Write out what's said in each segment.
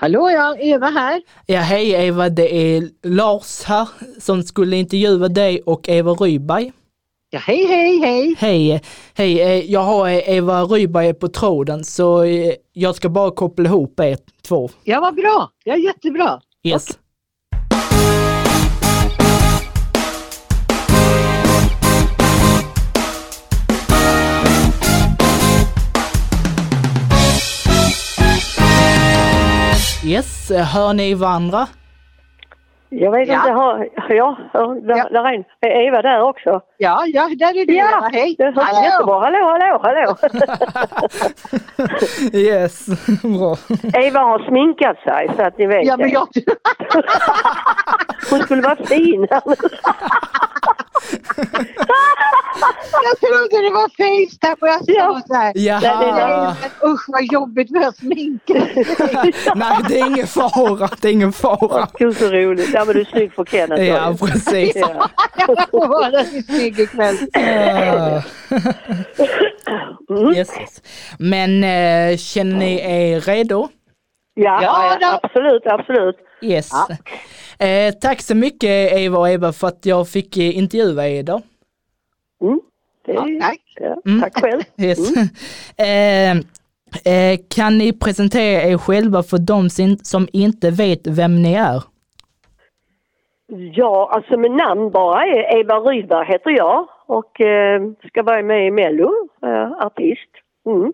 Hallå ja, Eva här. Ja, hej Eva, det är Lars här som skulle intervjua dig och Eva Rydberg. Ja, hej, hej, hej. Hej, hej, eh, jag har eh, Eva Rydberg på tråden så eh, jag ska bara koppla ihop er två. Ja, vad bra. Ja, jättebra. Yes. Yes, hör ni varandra? Jag vet Ja. inte, har, ja, ja, där, Ja. där är en. Är Eva där också? Ja, ja, där är du Ja, Eva. Hej. det hörs jättebra. Hallå, hallå, hallå. Yes, bra. Eva har sminkat sig så att ni vet Ja, men jag, Hon skulle vara fin. jag trodde det var Facetime och jag sa Ja. så här. Jaha. Nej, men usch vad jobbigt med sminka Nej, det är ingen fara, det är ingen fara. Gud så roligt. Ja men du är snygg för Kenneth. Ja, precis. Ja. Jag vara så snygg ikväll. Mm. Yes, yes. Men eh, känner ni er redo? Ja, Ja, ja, absolut, absolut. Yes. Eh, tack så mycket Eva och Eva för att jag fick eh, intervjua er idag. Mm. Det, Ja, tack. ja, Mm. Tack själv. Yes. Eh, eh, kan ni presentera er själva för de som inte vet vem ni är? Ja, alltså med namn bara är Eva Rydberg heter jag och eh, ska vara med i Mello, eh, artist. Mm.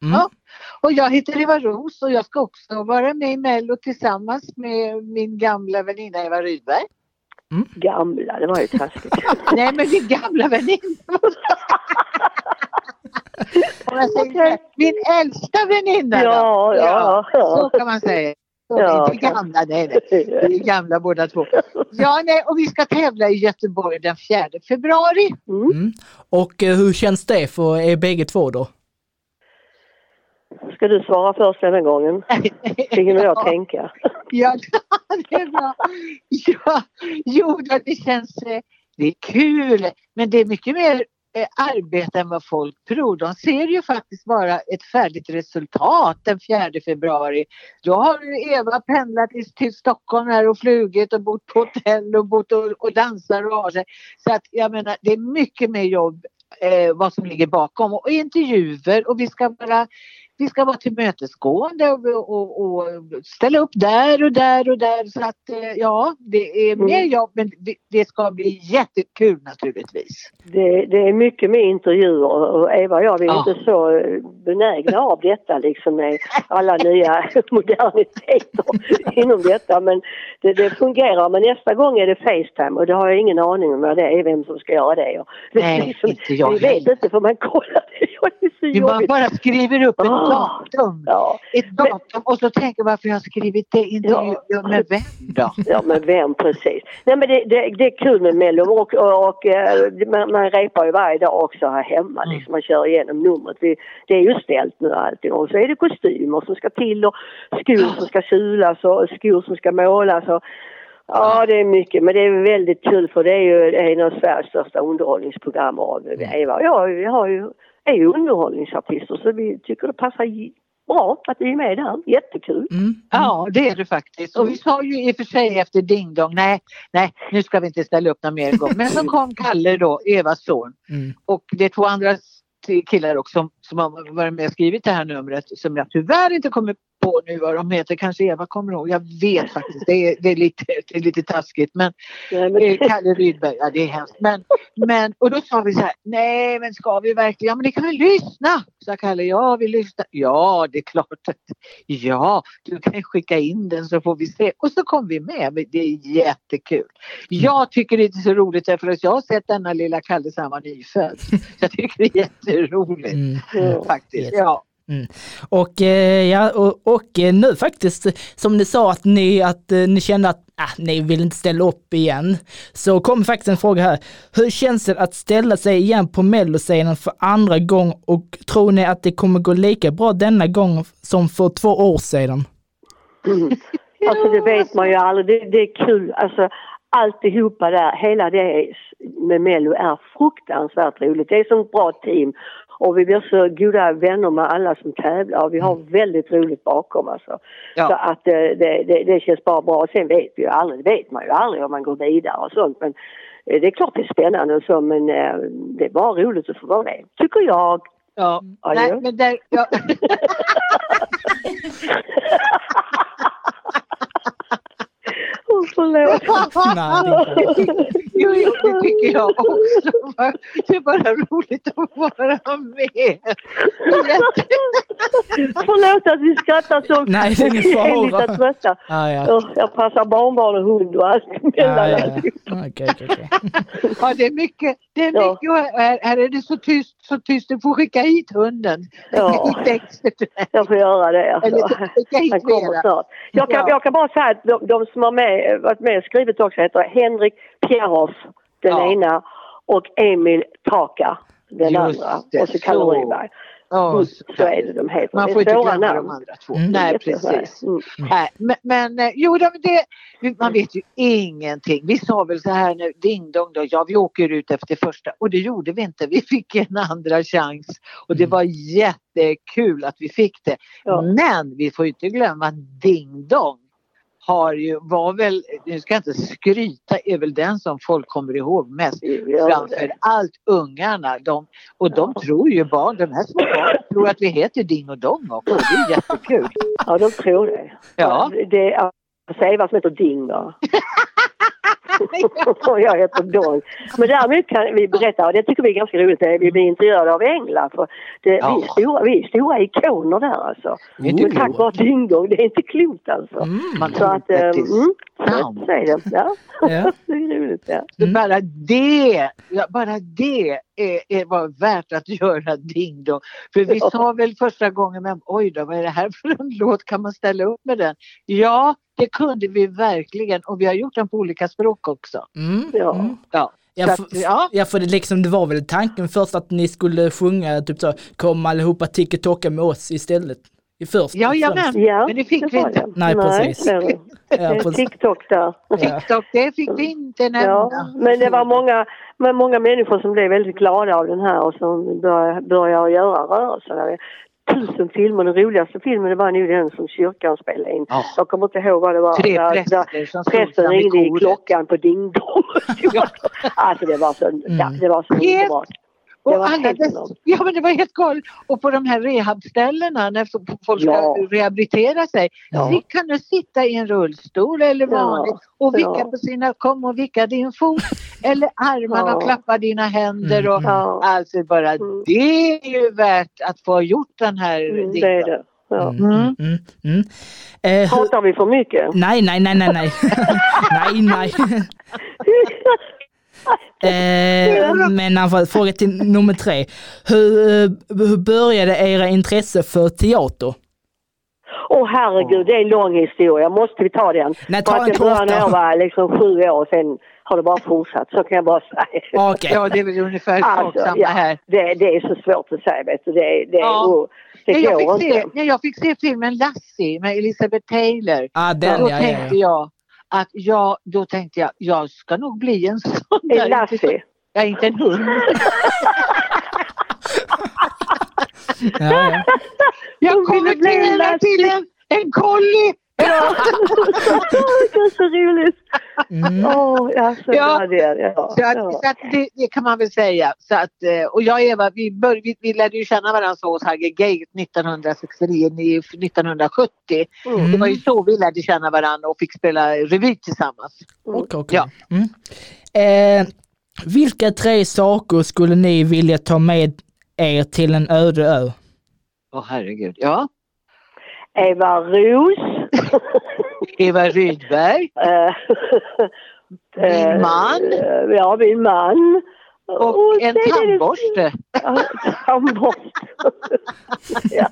Ja. Och jag heter Eva Ros och jag ska också vara med i Mello tillsammans med min gamla väninna Eva Rydberg. Gamla, det var ju taskigt. Nej men min gamla väninna. Här, Min äldsta väninna. Ja, ja, ja. Så kan man säga. Ja, inte gamla, nej, nej. Vi är gamla båda två. Ja, nej, och vi ska tävla i Göteborg den 4 februari. Mm. Mm. Och eh, hur känns det för er bägge två då? Ska du svara först denna gången? Det hinner jag tänka. Ja, det är bra. Ja, jo, det känns... eh, Det är kul, men det är mycket mer eh, arbete än vad folk tror. De ser ju faktiskt bara ett färdigt resultat den 4 februari. Då har Eva pendlat till, till Stockholm här och flugit och bott på hotell och bott och, och dansar och har sig. Så att jag menar, det är mycket mer jobb eh, vad som ligger bakom och intervjuer och vi ska vara vi ska vara tillmötesgående och, och, och ställa upp där och där och där. Så att eh, ja, det är Mm. mer jobb men det, det ska bli jättekul naturligtvis. Det, det är mycket med intervjuer och Eva och jag vi är Ja. inte så benägna av detta liksom med alla nya moderniteter inom detta. Men det, det fungerar. Men nästa gång är det Facetime och det har jag ingen aning om vad det är, vem som ska göra det. Och det Nej, liksom, inte jag Vi vet inte för man kollar. Det är så Vi bara, bara skriver upp ett Ah. Datum. Ja. Ett datum och så tänker man varför jag har skrivit det. Intervju Ja. med vem då? Ja men vem precis. Nej men det, det, det är kul med Mello och, och, och eh, man, man repar ju varje dag också här hemma Mm. liksom. Man kör igenom numret. Vi, det är ju ställt nu allting och så är det kostymer som ska till och skor som ska sulas och skor som ska målas och Ja det är mycket men det är väldigt kul för det är ju en av Sveriges största underhållningsprogram av Eva och jag, jag har ju, är ju underhållningsartister så vi tycker det passar bra att vi är med där. Jättekul. Mm. Ja, det är det faktiskt. Och vi sa ju i och för sig efter Ding Dong, nej, nej, nu ska vi inte ställa upp någon mer gång. Men så kom Kalle då, Evas son. Mm. Och det är två andra killar också som, som har varit med och skrivit det här numret som jag tyvärr inte kommer på nu vad de heter. Kanske Eva kommer ihåg. Jag vet faktiskt. Det är, det är, lite, det är lite taskigt. Men Nej, men, eh, Kalle Rydberg, ja det är hemskt. Men, men, och då sa vi så här, nej men ska vi verkligen, ja men ni kan väl lyssna? Sa Kalle, ja vi lyssnar. Ja det är klart att, ja du kan skicka in den så får vi se. Och så kom vi med, det är jättekul. Jag tycker det är så roligt därför att jag har sett denna lilla Kalle sedan han var nyfödd. Jag tycker det är jätteroligt. Mm. Ja. Faktiskt, Yes. Mm. Och, eh, ja, och, och eh, nu faktiskt, som ni sa att ni, att, eh, ni kände att ah, ni vill inte ställa upp igen, så kom faktiskt en fråga här. Hur känns det att ställa sig igen på melloscenen för andra gång och tror ni att det kommer gå lika bra denna gång som för två år sedan? Alltså det vet man ju aldrig. Det, det är kul. Alltså alltihopa där, hela det med Mello är fruktansvärt roligt. Det är så ett bra team. Och vi blir så goda vänner med alla som tävlar och vi har väldigt roligt bakom alltså. Så Ja. att eh, det, det, det känns bara bra. Sen vet vi ju aldrig, det vet man ju aldrig om man går vidare och sånt. Men eh, det är klart det är spännande och så men eh, det är bara roligt att få vara med. Tycker jag. Ja. Ja, Nej, men där, ja. Åh, förlåt. Nej, Jo, jo, det tycker jag också. Det är bara roligt att vara med. Jätte- Förlåt att vi skrattar så. Nej, det är ingen fara. Vi är lite trötta. Ja, ja. Jag passar barnbarn och hund och allt Ja, emellan. ja, ja. Okej, okej, okej. Ja, det är mycket. Det är Ja. mycket och här, här är det så tyst, så tyst. Du får skicka hit hunden. Ja. Jag får göra det. Alltså. Han kommer snart. Jag kan, Ja. jag kan bara säga att de, de som har med, varit med och skrivit också heter Henrik Pierhoff, den Ja. ena, och Emil Taka, den Just andra. det, Och så Kalle så. Ryberg. Ja, Mm, Så är det de heter. Man får inte glömma namn. de andra två. Mm. Nej, precis. Mm. Nej, men, men eh, jo, det, man vet ju ingenting. Vi sa väl så här nu, ding dong då, ja vi åker ut efter första och det gjorde vi inte. Vi fick en andra chans och det Mm. var jättekul att vi fick det. Ja. Men vi får inte glömma ding dong har ju, var väl, nu ska jag inte skryta, är väl den som folk kommer ihåg mest. Ja, Framför allt ungarna. De, och de tror ju barn, de här små barnen tror att vi heter Ding och Dong också. Det är jättekul. Ja, de tror det. Ja. Det är alltså Eva som heter Ding då. och jag heter Dong. Men däremot kan vi berätta, och det tycker vi är ganska roligt, det är vi blir intervjuade av England. För det, Ja. vi, är stora, vi är stora ikoner där alltså. Det är inte Men tack vare Ding Dong, det är inte klokt alltså. Mm. Man Så att, eh, mm, så är det. Ja. Ja. det är roligt. Ja. Så bara det, ja, bara det är, är, var värt att göra Ding Dong. För vi Ja. sa väl första gången, men oj då, vad är det här för en låt? Kan man ställa upp med den? Ja, det kunde vi verkligen och vi har gjort den på olika språk också. Mm. Ja. Mm. Ja, Ja, för, ja. ja, för det, liksom, det var väl tanken först att ni skulle sjunga typ så, kom allihopa tiki-toka med oss istället. I först. ja, ja men, Ja, men det fick vi var inte. det. Nej, precis. det det. Ja, Det precis. TikTok där. TikTok, det fick vi inte nämna. Ja, men det var många, men många människor som blev väldigt glada av den här och som började, började göra rörelser. Tusen filmer, den roligaste filmen var nog den som kyrkan spelade in. Ja. Jag kommer inte ihåg vad det var. Tre Där- där präster som Prästen ringde i klockan på ding dong. alltså det var så, ja, det var så Helt- underbart. Det Och var alla dess, ja men det var helt galet. Och på de här rehabställena när folk ska Ja. rehabilitera sig. Ja. Vi kan du sitta i en rullstol eller Ja. vanligt och vicka Ja. på sina, kom och vicka din fot. eller armarna Ja. och klappa dina händer. Och, Mm. Ja, Alltså bara Mm. det är ju värt att få ha gjort den här mm, det är det. Ja. Mm. Mm. Mm. Mm. Eh, hur, Pratar vi för mycket? nej, nej, nej, nej, nej. nej, nej. Eh, men i alla fall, fråga till nummer tre. Hur, eh, hur började era intresse för teater? Åh herregud, det är en lång historia. Måste vi ta den? Nej, ta att en kort när jag var liksom sju år, sen har det bara fortsatt. Så kan jag bara säga. Okej. Ja det är väl ungefär Alltså, samma ja, här. det, det är så svårt att säga, vet du. Det, det, Ja. och, det När jag, går fick se, inte. när jag fick se filmen Lassie med Elizabeth Taylor. Ah, den, då ja, ja, tänkte ja. jag att jag, då tänkte jag, jag ska nog bli en sån En där. Lassie. Ja, inte en hund. ja, ja. Jag kommer en till, Lassie. till en, en collie. Ja. det är så roligt. Mm. Alltså, Ja. ja. det, ja. Så, att, ja. så att det, det kan man väl säga. Så att, eh, och jag och Eva, vi, bör, vi, vi lärde ju känna varandra så hos Hagge Gate 1969, ni- 1970. Mm. Det var ju så vi lärde känna varandra och fick spela revy tillsammans. Okej, okej. Ja. Mm. Eh, vilka tre saker skulle ni vilja ta med er till en öde ö? Åh herregud. Ja. Eva Ros. Eva Rydberg. Eh, Min man. eh, Ja, min man. Och en är det- tandborste. Ja, tandborste. ja,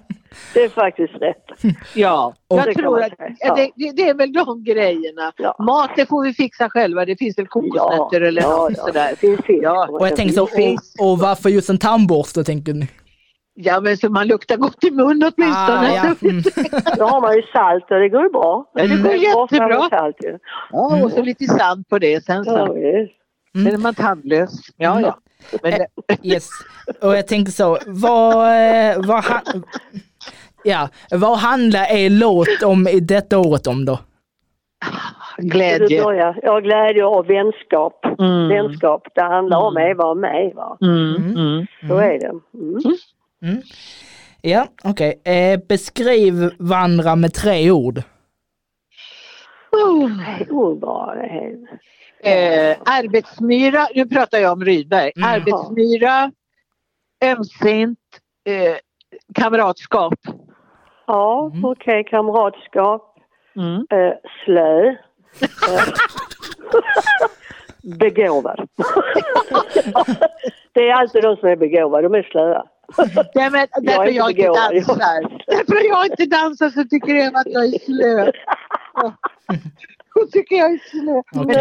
det är faktiskt rätt. Ja, Och- jag tror att ja. det, det, är väl de grejerna. Ja. Mat det får vi fixa själva. Det finns väl kokosnötter eller ja, något ja. sådär. Det finns fisk. Ja, Och jag så, Fisk. och, och varför just en tandborste tänker ni? Ja men så man luktar gott i mun åtminstone. Ah, ja. mm. Då har man ju salt och det går ju bra. Ja, det går är bra jättebra. Salt, ju. Ja, och så lite sand på det sen Ja, så. visst. Sen är man tandlös. Ja, ja. Men det, Yes. Och jag tänkte så, vad, eh, vad, ja, vad handlar er låt om i detta året om då? Glädje. Ja, glädje och vänskap. Mm. Vänskap. Det handlar om Mm. Eva och mig. Va? Mm, mm. Så är det. Mm. Ja, okej. Eh, beskriv varandra med tre ord. Oh. Eh, arbetsmyra, nu pratar jag om Rydberg. Mm. Arbetsmyra, ömsint, eh, kamratskap. Ja, Mm. okej. Kamratskap. Mm. Eh, slö. Eh, Begåvad. det är alltid de som är begåvade. De är slöa. Nej, men därför är inte jag inte dansar. Därför jag inte dansar så tycker Eva att jag är slö. Hon tycker jag är slö. Men det,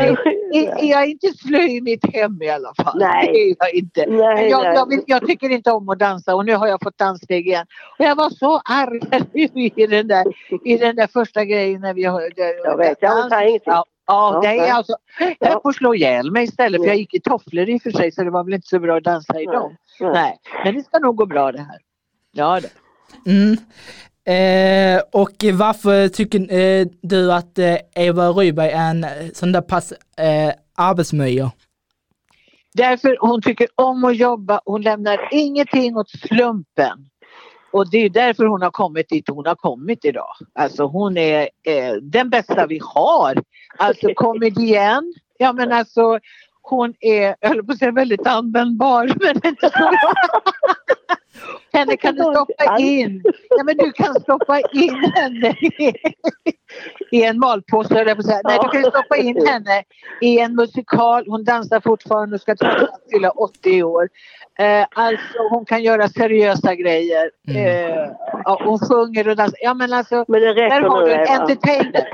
är, jag är inte slö i mitt hem i alla fall. Nej. Det är jag inte. Men Nej, jag, nej. jag, vill, jag tycker inte om att dansa och nu har jag fått danssteg igen. Och jag var så arg i den där, i den där första grejen när vi har... Jag vet, jag säger ingenting. Ja, ja, är nej. alltså, jag Ja. att slå ihjäl mig istället för jag gick i tofflor i och för sig så det var väl inte så bra att dansa i Nej, dem. nej. Nej, men det ska nog gå bra det här. Ja, det. Mm. Eh, och varför tycker eh, du att eh, Eva Rydberg är en eh, sån där pass eh, arbetsmyra? Därför hon tycker om att jobba. Hon lämnar ingenting åt slumpen. Och det är därför hon har kommit dit hon har kommit idag. Alltså hon är eh, den bästa vi har. Alltså komedienn. Ja men alltså hon är, jag höll på att säga väldigt användbar men inte så. Henne kan du stoppa in. Ja, men du kan stoppa in henne i, en malpåse höll jag. Nej, du kan stoppa in henne i en musikal. Hon dansar fortfarande och ska fylla 80 år. Eh, alltså hon kan göra seriösa grejer. Eh, ja, hon sjunger och dansar. Ja men alltså, Men det där har du en Eva. entertainer.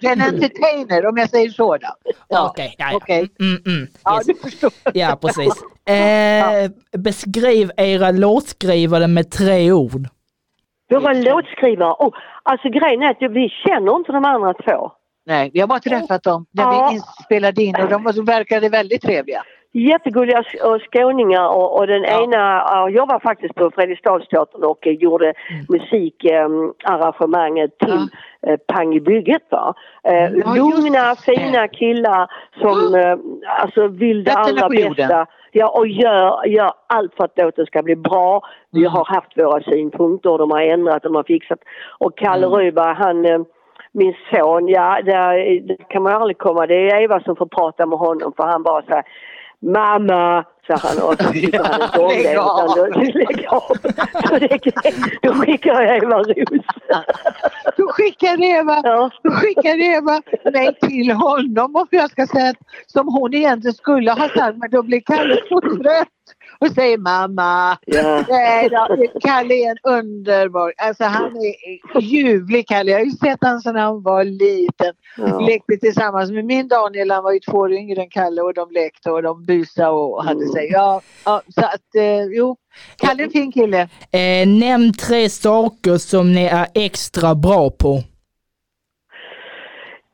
Du är en entertainer om jag säger så då. Ja, Okej, ja, ja. okej. Mm, mm, ja yes. du förstår. ja precis. Eh, beskriv era låtskrivare med tre ord. Våra låtskrivare. Oh, alltså grejen är att vi känner inte de andra två. Nej, vi har bara träffat dem när Ja. vi spelade in och de var- verkade väldigt trevliga. Jättegulliga sk- och skåningar och, och den Ja. ena ja, jag var faktiskt på Fredriksdalsteatern och eh, gjorde musikarrangemanget till eh, Pang i bygget. Va? Eh, Ja, just lugna, fina killar som eh, alltså vill det allra bästa. Ja, och gör, gör allt för att låten ska bli bra. Vi Mm. har haft våra synpunkter och de har ändrat, de har fixat. Och Kalle Mm. Ryberg, han eh, min son, ja där, det kan man aldrig komma. Det är Eva som får prata med honom för han bara säger Mamma, sa han och så tycker han inte om det. Utan då- Lägg av. Så det- Då skickar jag Eva Ros. Då skickar Eva, Ja. då skickar Eva mig till honom och jag ska säga att som hon egentligen skulle ha sagt men då blir Kalle så trött och säger mamma. Ja. Nej då, Kalle är en underbar, alltså han är ljuvlig Kalle. Jag har ju sett honom sedan han var liten. Ja. Lekte tillsammans med min Daniel, han var ju två år yngre än Kalle och de lekte och de busade och hade Mm. Sig. Ja, ja, så att eh, jo, Kalle är en fin kille. Eh, nämn tre saker som ni är extra bra på.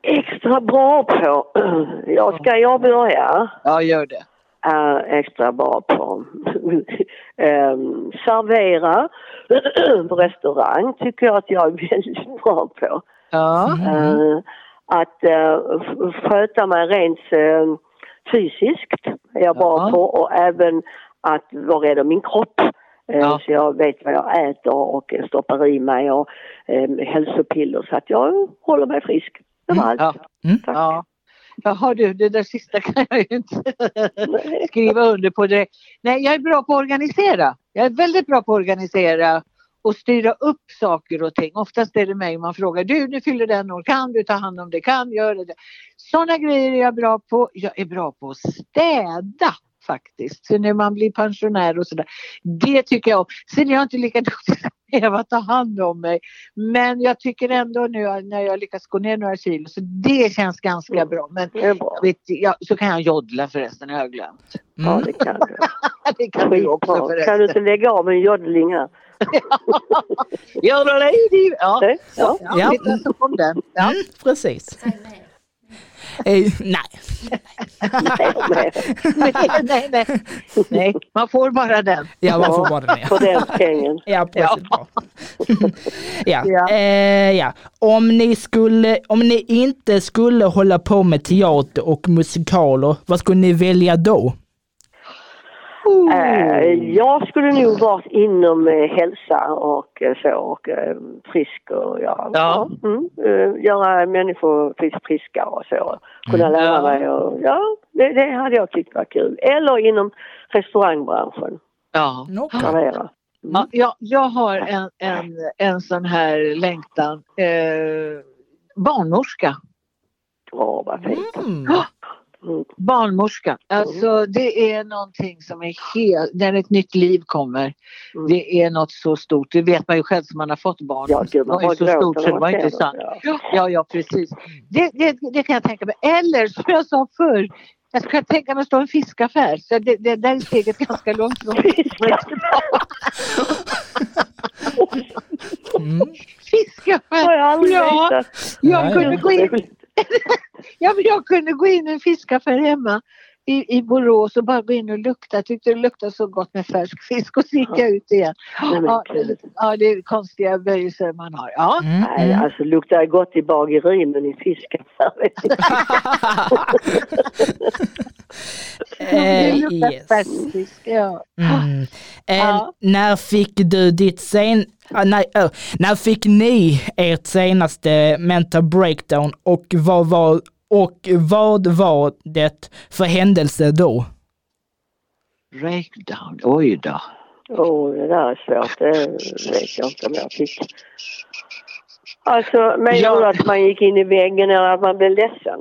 Extra bra på, ja ska jag börja? Ja, gör det. är extra bra på. Ehm, servera på restaurang tycker jag att jag är väldigt bra på. Ja. Eh, att eh, f- sköta mig rent eh, fysiskt är jag bra Ja. på och även att vara rädd om min kropp. Eh, Ja. Så jag vet vad jag äter och stoppar i mig och eh, hälsopiller så att jag håller mig frisk. Det var allt. Ja. Mm. Tack. Ja. Jaha du, det där sista kan jag ju inte skriva under på direkt. Nej, jag är bra på att organisera. Jag är väldigt bra på att organisera och styra upp saker och ting. Oftast är det mig man frågar. Du, nu fyller den år. Kan du ta hand om det? Kan göra det? Sådana grejer är jag bra på. Jag är bra på att städa faktiskt. Så när man blir pensionär och sådär. Det tycker jag om. Sen är jag inte lika duktig som Eva att ta hand om mig. Men jag tycker ändå nu när jag lyckas gå ner några kilo så det känns ganska Mm. bra. Men bra. jag vet, jag, så kan jag joddla förresten, det har jag glömt. Ja, Mm. det kan du. Det kan du också förresten. Kan du inte lägga av en joddling här? Yodelady. Ja, Det? Ja. ja. Ja. Titta så kom den. Ja. Mm, precis. Eh, nej. Nej, nej. nej, nej, man får bara den. Ja, man får bara den. Ja. För den pengen. Ja, precis. Bra. ja. Ja. Eh, ja. Om, ni skulle, om ni inte skulle hålla på med teater och musikaler, vad skulle ni välja då? Eh, jag skulle nog varit inom eh, hälsa och eh, så och frisk och ja, Ja. Mm, göra människor frisk, friskare och så. Kunna lära Ja. mig och ja, det, det hade jag tyckt var kul. Eller inom restaurangbranschen. Ja. Servera. Ja, jag, har en, en, en sån här längtan. Eh, barnmorska. Åh, vad fint. Mm. Mm. Barnmorska. Alltså det är någonting som är helt, när ett nytt liv kommer. Mm. Det är något så stort. Det vet man ju själv som man har fått barn. Ja, gud, det var ju så stort så det var inte sant. Ja. Ja, ja precis. Det, det, det kan jag tänka mig. Eller som jag sa förr. Jag skulle tänka mig att stå i en fiskaffär. Så det, det där är steget ganska långt. från- Mm. Fiskaffär! Ja, jag Nej, kunde gå in Ja, men jag kunde gå in i en fiskaffär hemma i, i Borås och bara gå in och lukta. Jag tyckte det luktade så gott med färsk fisk och så gick jag ut igen. Nej, Ja, ja, det är konstiga böjelser man har. Ja. Mm, Nej, mm. alltså luktar gott i bageri men i fiskaffär Det eh, luktar yes. färsk fisk. Ja. Mm. Eh, Ja. När fick du ditt sen... ah, nej, ö, när fick ni ert senaste mental breakdown och vad var, och vad var det för händelse då? Breakdown, oj då. Åh, det där är svårt. Det vet jag inte om jag fick. Alltså, menar Ja. du att man gick in i väggen eller att man blev ledsen?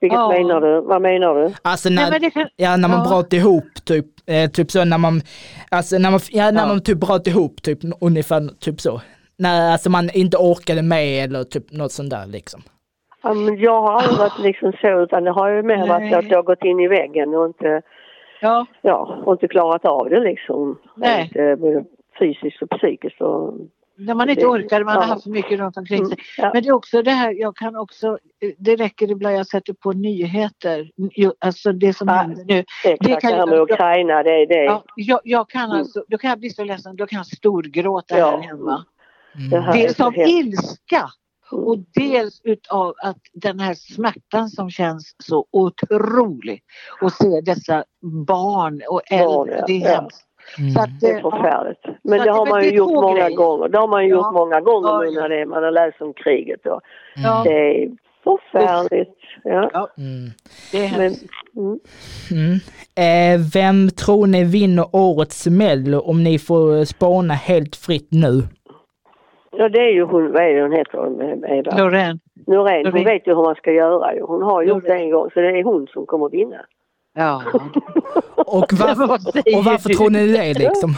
Vilket Ja. menar du? Vad menar du? Alltså Nej, när, men det ja, när man ja. bröt ihop typ, eh, typ så när man, alltså när man, ja, när Ja. man typ bröt ihop typ ungefär typ så. När alltså man inte orkade med eller typ något sånt där liksom. Jag har aldrig varit liksom så utan det har ju mer varit att jag har gått in i väggen och inte, ja, ja, och inte klarat av det liksom. Nej. Inte, både fysiskt och psykiskt och när man inte Det- orkar, man har ja. haft för mycket runt omkring sig. Mm, ja. Men det är också det här, jag kan också, det räcker ibland jag sätter på nyheter, alltså det som Ja. händer nu. Exakt, Det det, kan här jag- med Ukraina, det är det. Ja, jag, jag kan Mm. alltså, då kan jag bli så ledsen, då kan jag storgråta Ja. här hemma. Mm. Det här är Dels så av hemskt. ilska och dels utav att den här smärtan som känns så otrolig. Och se dessa barn och äldre, ja. det är Ja. hemskt. Mm. Så att, Det är eh, förfärligt. Men det att har det- man ju gjort många grejer. gånger. Det har man ju Ja. gjort många gånger nu när det, man har läst om kriget. Och ja, Det är förfärligt. Ja. Mm. Men, mm. Mm. Eh, vem tror ni vinner årets Mello om ni får spåna helt fritt nu? Ja, det är ju hon, vad är det hon heter, Eva? Loreen. Norén. Hon Loreen. vet ju hur man ska göra ju. Hon har gjort det Loreen. en gång så det är hon som kommer att vinna. Ja. Och varför, och varför tror ni det liksom?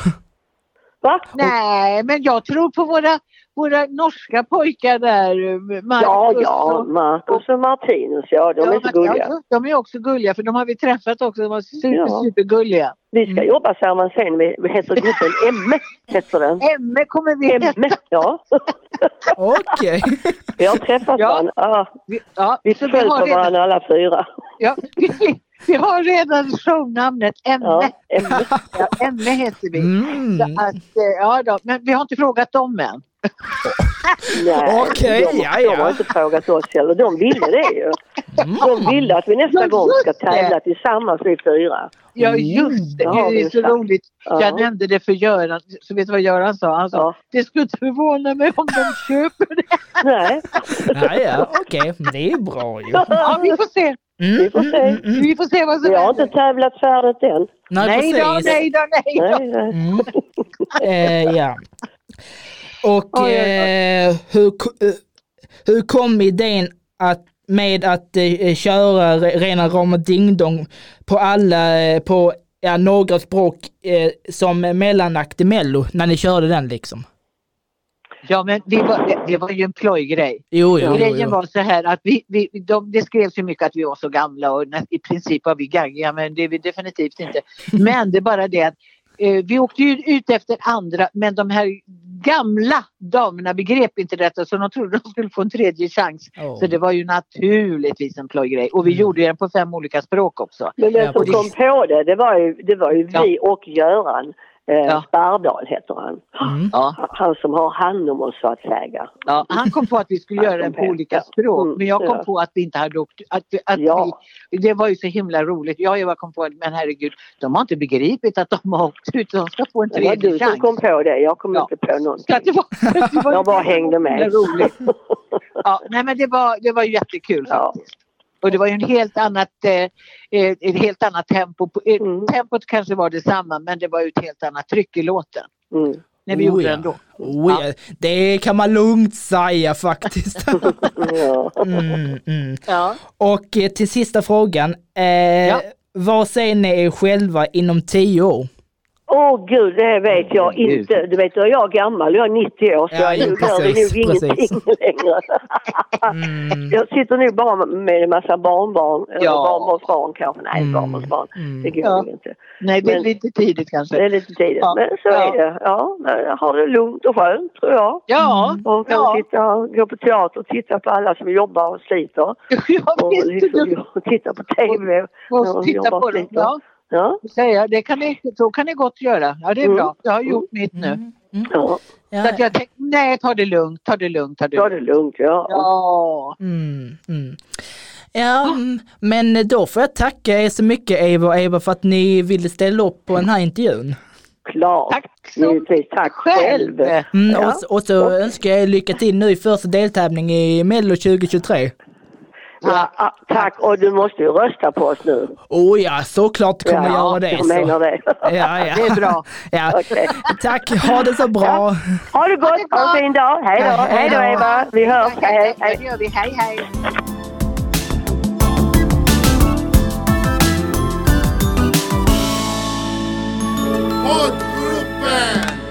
Va? Nej, men jag tror på våra, våra norska pojkar där. Marcus Ja, ja, och- Marcus och Martinus, ja de Ja, är så gulliga. ja, de är också gulliga för de har vi träffat också. De var super, Ja. supergulliga. Vi ska jobba samman sen med, vad heter gruppen Emme, heter den. Emme kommer vi Emme, ja. Okej. Vi har träffat Ja. varandra. Ja, Vi, ja, vi vi föll på redan, varandra alla fyra. ja, vi, vi har redan shownamnet Emme. Ja, Emme. Ja, Emme heter vi. Mm. Så att, eh, ja då, men vi har inte frågat dem än. Nej, Okej, de, ja, de ja. har inte frågat oss heller. De ville det ju. Mm. De ville att vi nästa Ja, gång ska tävla tillsammans vi fyra. Ja Mm, just det, det har det är så sagt. roligt. Ja. Jag nämnde det för Göran, så vet du vad Göran sa? Han sa, Ja. det skulle inte förvåna mig om de köper det. Nej, Ja, ja, okej. Men Det är bra ju. Ja, vi får se. Mm, Vi får mm, se. mm, mm. Vi får se vad som vi har händer. inte tävlat färdigt än. Nej, Nej då, precis. nej då, nej då. Nej, nej. Mm. Eh, ja. Och Oj, oj, oj. eh, hur, eh, hur kom idén att, med att eh, köra re- rena rama ding-dong på alla, eh, på ja, några språk som mellanakt i mello, när ni körde den liksom? Ja men det var, det, var ju en plojgrej. Jo, jo, jo, Grejen jo. var så här att vi, vi, de, det skrevs ju mycket att vi var så gamla och i princip var vi gaggiga men det är vi definitivt inte. Men det är bara det att vi åkte ju ut efter andra men de här gamla damerna begrep inte detta så de trodde de skulle få en tredje chans. Oh. Så det var ju naturligtvis en plojgrej och vi Mm. gjorde den på fem olika språk också. Men den som kom på det, det var ju, det var ju Ja. vi och Göran eh, Ja. Spardal heter han. Mm. Han som har hand om oss så att säga. ja, han kom på att vi skulle göra den på olika språk Mm, men jag kom ja. på att vi inte hade åkt, att, att Ja. vi, det var ju så himla roligt. Jag och Eva kom på att men herregud de har inte begripit att de har åkt ut, de ska få en Det var tredje du som chans. kom på det, jag kom Ja. inte på någonting. Det var, det var Jag bara hängde med. roligt. Ja, nej men det var, det var jättekul Ja. faktiskt. Och det var ju en helt annat, eh, eh, ett helt annat tempo. på- eh, Mm. Tempot kanske var detsamma men det var ju ett helt annat tryck i låten. Mm. När vi Oh, gjorde ja. den då. Oh, ja. Det kan man lugnt säga faktiskt. Mm, mm. Ja. Och eh, till sista frågan. Eh, Ja. Vad ser ni er själva inom tio år? Åh gud, det vet jag Gud. inte. Du vet, jag är gammal, jag är 90 år så Ja, jag gör det precis, nog precis. ingenting längre. Mm. Jag sitter nog bara med en massa barnbarn, eller Ja. barnbarnsbarn kanske. Nej, Mm. barnbarnsbarn. Mm. Det går Ja. nog inte. Nej det är Men- lite tidigt kanske. Det är lite tidigt. Ja. Men så Ja. är det. Ja, men jag har det lugnt och skönt tror jag. Ja, Och kan ja. sitta och gå på teater och titta på alla som jobbar och sliter. ja Och visst, liksom och titta på TV. när får de titta jobbar på och det. Ja, Ja. säga. Det kan ni, så kan ni gott göra. Ja det är Mm. bra. Jag har gjort mitt nu. Mm. Mm. ja. Så att jag tänkte, nej ta det lugnt, ta det lugnt, ta det Ta lugnt. det lugnt, ja. Ja. Mm, mm. Ja, mm, men då får jag tacka er så mycket Eva och Eva för att ni ville ställa upp på den här intervjun. Klart. Tack så. Tack själv. Mm, Ja. och, så- och så önskar jag er lycka till nu i första deltävling i Mello 2023. Ja, tack. Och du måste ju rösta på oss nu. Oh ja, såklart kommer jag göra det. jag Så. menar det. Ja, ja. Det är bra. Ja. Okej. Tack, ha det så bra. Ha det gott, Ha det bra. ha en fin dag. Hej då. Ja, hej Hej då. Eva. Vi hörs. Hej, hej, Ja, hej. det gör vi. Hej hej. Poddgruppen!